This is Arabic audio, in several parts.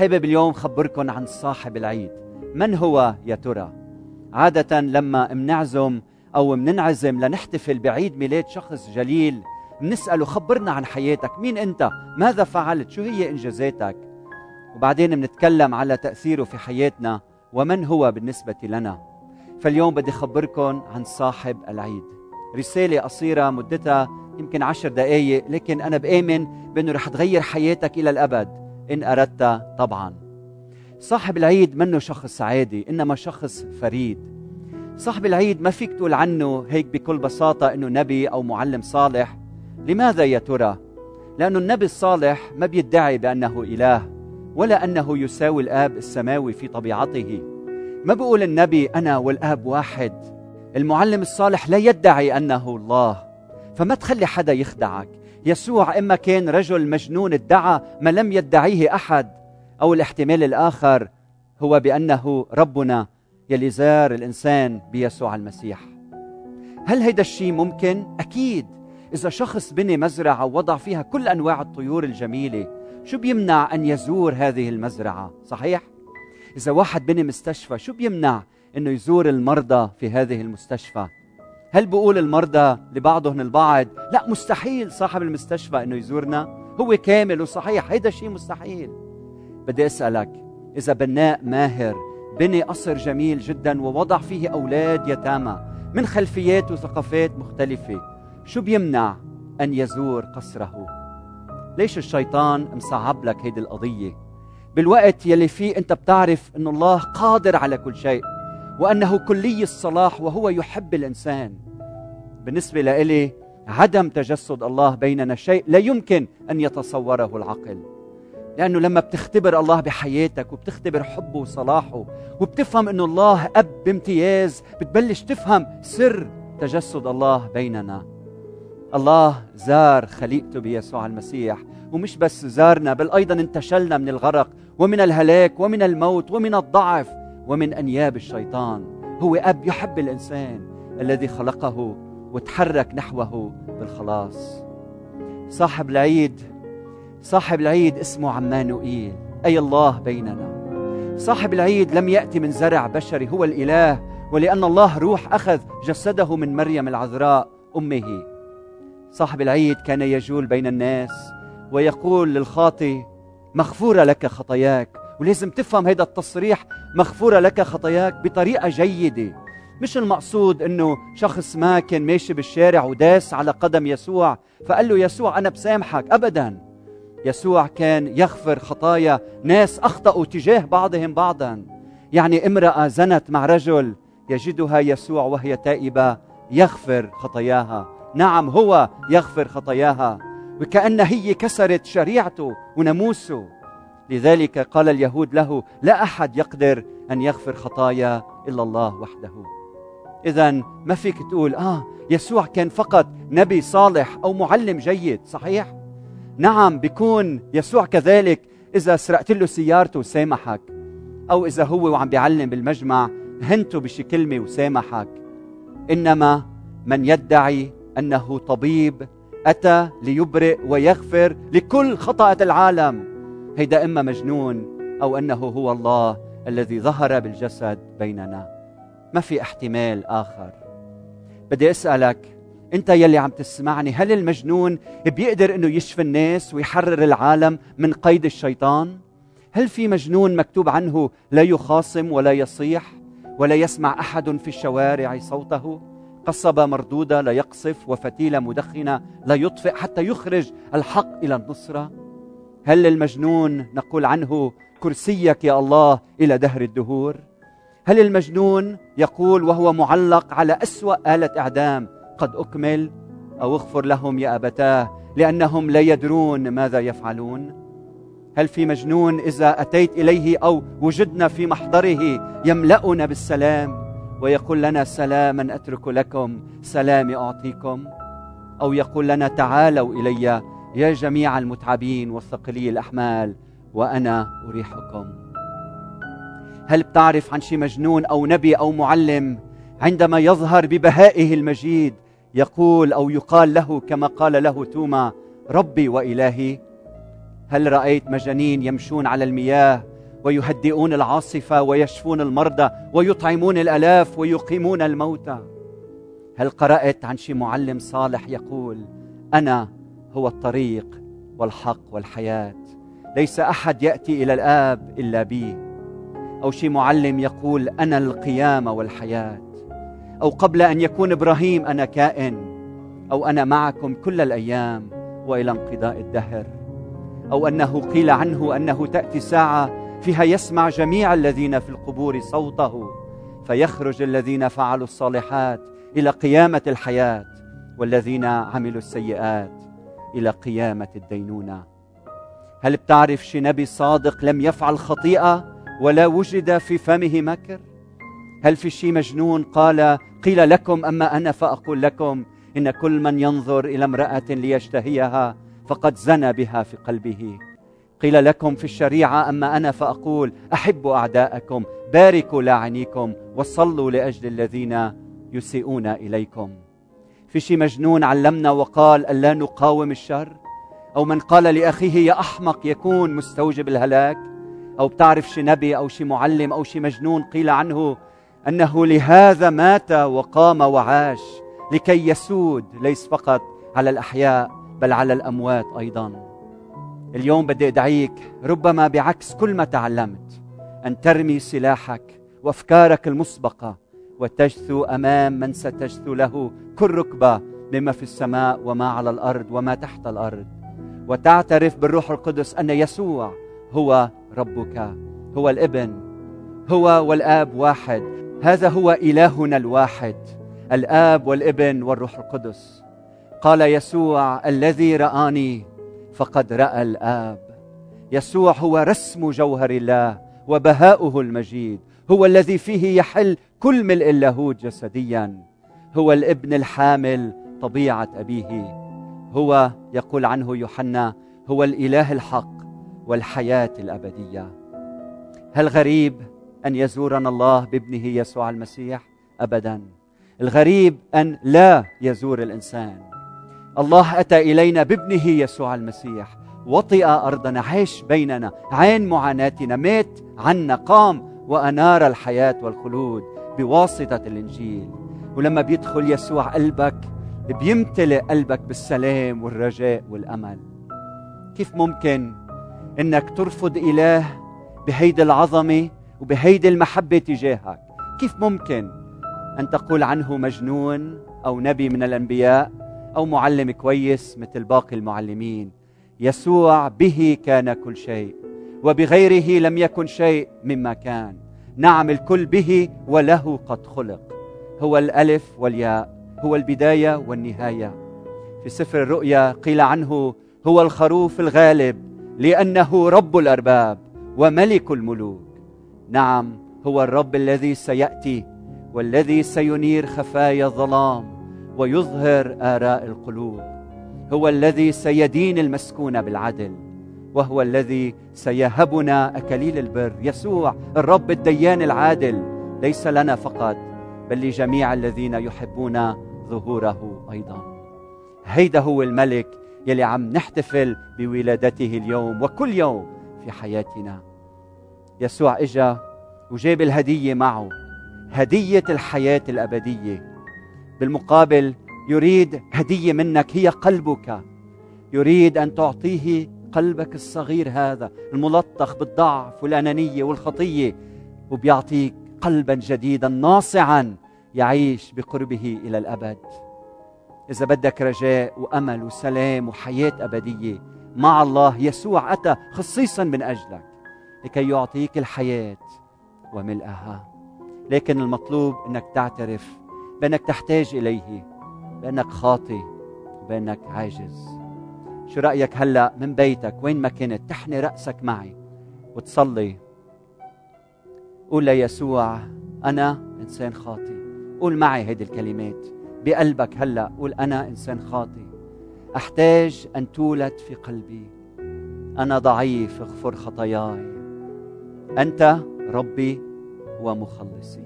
حابب اليوم خبركم عن صاحب العيد. من هو يا ترى؟ عادة لما منعزم أو مننعزم لنحتفل بعيد ميلاد شخص جليل منسأله خبرنا عن حياتك. مين أنت؟ ماذا فعلت؟ شو هي إنجازاتك؟ وبعدين منتكلم على تأثيره في حياتنا ومن هو بالنسبة لنا. فاليوم بدي خبركم عن صاحب العيد. رسالة قصيرة مدتها يمكن عشر دقايق لكن أنا بآمن بأنه رح تغير حياتك إلى الأبد. إن أردت طبعا. صاحب العيد منه شخص عادي إنما شخص فريد. صاحب العيد ما فيك تقول عنه هيك بكل بساطة إنه نبي أو معلم صالح. لماذا يا ترى؟ لأن النبي الصالح ما بيدعي بأنه إله ولا أنه يساوي الآب السماوي في طبيعته. ما بقول النبي أنا والآب واحد. المعلم الصالح لا يدعي أنه الله. فما تخلي حدا يخدعك. يسوع إما كان رجل مجنون ادعى ما لم يدعيه أحد أو الاحتمال الآخر هو بأنه ربنا يلي زار الإنسان بيسوع المسيح هل هيدا الشيء ممكن؟ أكيد إذا شخص بني مزرعة ووضع فيها كل أنواع الطيور الجميلة شو بيمنع أن يزور هذه المزرعة؟ صحيح؟ إذا واحد بني مستشفى شو بيمنع أنه يزور المرضى في هذه المستشفى؟ هل بقول المرضى لبعضهم البعض؟ لا مستحيل صاحب المستشفى أنه يزورنا؟ هو كامل وصحيح. هيدا شيء مستحيل. بدي أسألك إذا بناء ماهر بني قصر جميل جدا ووضع فيه أولاد يتامى من خلفيات وثقافات مختلفة شو بيمنع أن يزور قصره؟ ليش الشيطان مصعب لك هيدي القضية؟ بالوقت يلي فيه أنت بتعرف أن الله قادر على كل شيء. وأنه كلي الصلاح وهو يحب الإنسان. بالنسبة لإلي عدم تجسد الله بيننا شيء لا يمكن أن يتصوره العقل. لأنه لما بتختبر الله بحياتك وبتختبر حبه وصلاحه وبتفهم أنه الله أب بامتياز بتبلش تفهم سر تجسد الله بيننا. الله زار خليقته بيسوع المسيح ومش بس زارنا بل أيضا انتشلنا من الغرق ومن الهلاك ومن الموت ومن الضعف. ومن أنياب الشيطان. هو أب يحب الإنسان الذي خلقه وتحرك نحوه بالخلاص. صاحب العيد صاحب العيد اسمه عمانوئيل. أي الله بيننا؟ صاحب العيد لم يأتي من زرع بشري هو الإله ولأن الله روح أخذ جسده من مريم العذراء أمه. صاحب العيد كان يجول بين الناس ويقول للخاطي مغفورة لك خطاياك. ولازم تفهم هذا التصريح مغفورة لك خطاياك بطريقة جيدة. مش المقصود إنه شخص ما كان ماشي بالشارع وداس على قدم يسوع فقال له يسوع أنا بسامحك. ابدا. يسوع كان يغفر خطايا ناس أخطأوا تجاه بعضهم بعضا. يعني امرأة زنت مع رجل يجدها يسوع وهي تائبة يغفر خطاياها. نعم هو يغفر خطاياها. وكأن هي كسرت شريعته وناموسه. لذلك قال اليهود له لا أحد يقدر أن يغفر خطايا إلا الله وحده. إذا ما فيك تقول آه يسوع كان فقط نبي صالح أو معلم جيد صحيح؟ نعم بيكون يسوع كذلك إذا سرقت له سيارته وسامحك أو إذا هو وعم بيعلم بالمجمع هنته بشي كلمة وسامحك. إنما من يدعي أنه طبيب أتى ليبرئ ويغفر لكل خطأة العالم. هيدا إما مجنون أو أنه هو الله الذي ظهر بالجسد بيننا. ما في احتمال آخر. بدي أسألك أنت يلي عم تسمعني هل المجنون بيقدر إنه يشفي الناس ويحرر العالم من قيد الشيطان؟ هل في مجنون مكتوب عنه لا يخاصم ولا يصيح ولا يسمع أحد في الشوارع صوته؟ قصبة مردودة لا يقصف وفتيلة مدخنة لا يطفئ حتى يخرج الحق إلى النصرة؟ هل المجنون نقول عنه كرسيك يا الله إلى دهر الدهور؟ هل المجنون يقول وهو معلق على أسوأ آلة إعدام قد أكمل أو اغفر لهم يا أبتاه لأنهم لا يدرون ماذا يفعلون؟ هل في مجنون إذا أتيت إليه أو وجدنا في محضره يملأنا بالسلام ويقول لنا سلاما أترك لكم سلامي أعطيكم؟ أو يقول لنا تعالوا إلي يا جميع المتعبين والثقلي الأحمال وأنا أريحكم. هل بتعرف عن شي مجنون أو نبي أو معلم عندما يظهر ببهائه المجيد يقول أو يقال له كما قال له توما ربي وإلهي هل رأيت مجانين يمشون على المياه ويهدئون العاصفة ويشفون المرضى ويطعمون الألاف ويقيمون الموتى؟ هل قرأت عن شي معلم صالح يقول أنا هو الطريق والحق والحياة. ليس أحد يأتي إلى الآب إلا بي. أو شي معلم يقول أنا القيامة والحياة. أو قبل أن يكون إبراهيم أنا كائن. أو أنا معكم كل الأيام وإلى انقضاء الدهر. أو أنه قيل عنه أنه تأتي ساعة فيها يسمع جميع الذين في القبور صوته. فيخرج الذين فعلوا الصالحات إلى قيامة الحياة. والذين عملوا السيئات. إلى قيامة الدينونة. هل بتعرف شي نبي صادق لم يفعل خطيئة ولا وجد في فمه مكر؟ هل في شي مجنون قال قيل لكم أما أنا فأقول لكم إن كل من ينظر إلى امرأة ليشتهيها فقد زنى بها في قلبه. قيل لكم في الشريعة أما أنا فأقول أحبوا أعداءكم باركوا لاعنيكم وصلوا لأجل الذين يسيئون إليكم. في شي مجنون علمنا وقال الا نقاوم الشر؟ أو من قال لأخيه يا أحمق يكون مستوجب الهلاك؟ أو بتعرف شي نبي أو شي معلم أو شي مجنون قيل عنه أنه لهذا مات وقام وعاش لكي يسود ليس فقط على الأحياء بل على الأموات أيضا. اليوم بدي أدعيك ربما بعكس كل ما تعلمت أن ترمي سلاحك وأفكارك المسبقة وتجثو أمام من ستجثو له كل ركبة مما في السماء وما على الأرض وما تحت الأرض. وتعترف بالروح القدس أن يسوع هو ربك هو الإبن هو والآب واحد. هذا هو إلهنا الواحد الآب والإبن والروح القدس. قال يسوع الذي رآني فقد رأى الآب. يسوع هو رسم جوهر الله وبهاؤه المجيد هو الذي فيه يحل كل ملء اللاهوت جسديا. هو الابن الحامل طبيعة أبيه. هو يقول عنه يوحنا هو الإله الحق والحياة الأبدية. هل غريب أن يزورنا الله بابنه يسوع المسيح؟ ابدا. الغريب أن لا يزور الإنسان. الله أتى إلينا بابنه يسوع المسيح. وطئ أرضنا عاش بيننا عين معاناتنا مات عنا قام وأنار الحياة والخلود. بواسطة الإنجيل. ولما بيدخل يسوع قلبك بيمتلئ قلبك بالسلام والرجاء والأمل. كيف ممكن إنك ترفض إله بهيدي العظمة وبهيدي المحبة تجاهك؟ كيف ممكن أن تقول عنه مجنون أو نبي من الأنبياء أو معلم كويس مثل باقي المعلمين؟ يسوع به كان كل شيء وبغيره لم يكن شيء مما كان. نعم الكل به وله قد خلق. هو الألف والياء هو البداية والنهاية. في سفر الرؤيا قيل عنه هو الخروف الغالب لأنه رب الأرباب وملك الملوك. نعم هو الرب الذي سيأتي والذي سينير خفايا الظلام ويظهر آراء القلوب. هو الذي سيدين المسكون بالعدل. وهو الذي سيهبنا أكليل البر يسوع الرب الديان العادل. ليس لنا فقط بل لجميع الذين يحبون ظهوره أيضا. هيدا هو الملك يلي عم نحتفل بولادته اليوم وكل يوم في حياتنا. يسوع إجا وجاب الهدية معه هدية الحياة الأبدية. بالمقابل يريد هدية منك هي قلبك. يريد أن تعطيه قلبك الصغير هذا الملطخ بالضعف والأنانية والخطية وبيعطيك قلبا جديدا ناصعا يعيش بقربه إلى الأبد. إذا بدك رجاء وأمل وسلام وحياة أبدية مع الله يسوع أتى خصيصا من أجلك لكي يعطيك الحياة وملئها لكن المطلوب إنك تعترف بأنك تحتاج إليه بأنك خاطي وبانك عاجز. شو رأيك هلا من بيتك؟ وين ما كنت؟ تحني رأسك معي وتصلي. قول ليسوع أنا إنسان خاطي قول معي هيدي الكلمات. بقلبك هلا قول أنا إنسان خاطي أحتاج أن تولد في قلبي. أنا ضعيف اغفر خطاياي. أنت ربي ومخلصي.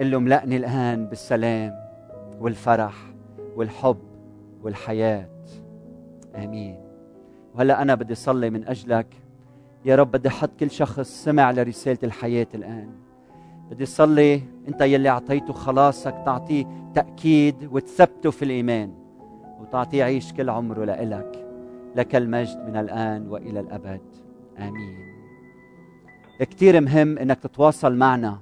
قل له املأني الآن بالسلام والفرح والحب والحياة. آمين. وهلا أنا بدي صلي من أجلك. يا رب بدي أحط كل شخص سمع لرسالة الحياة الآن. بدي صلي أنت يلي أعطيته خلاصك تعطيه تأكيد وتثبته في الإيمان. وتعطيه يعيش كل عمره لإلك لك المجد من الآن وإلى الأبد. آمين. كثير مهم إنك تتواصل معنا.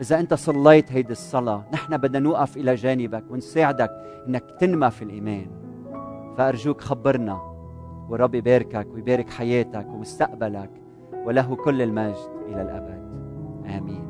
إذا أنت صليت هيدي الصلاة نحن بدنا نوقف إلى جانبك ونساعدك إنك تنمى في الإيمان. فأرجوك خبرنا ورب يباركك ويبارك حياتك ومستقبلك وله كل المجد إلى الأبد. آمين.